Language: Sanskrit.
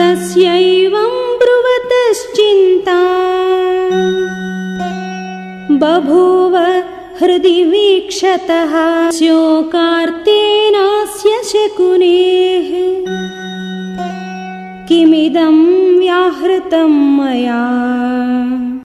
तस्यैवं ब्रुवतश्चिन्ता। बभूव हृदि वीक्षतः। स्योकार्तेनास्य शकुनेः। किमिदं व्याहृतं मया।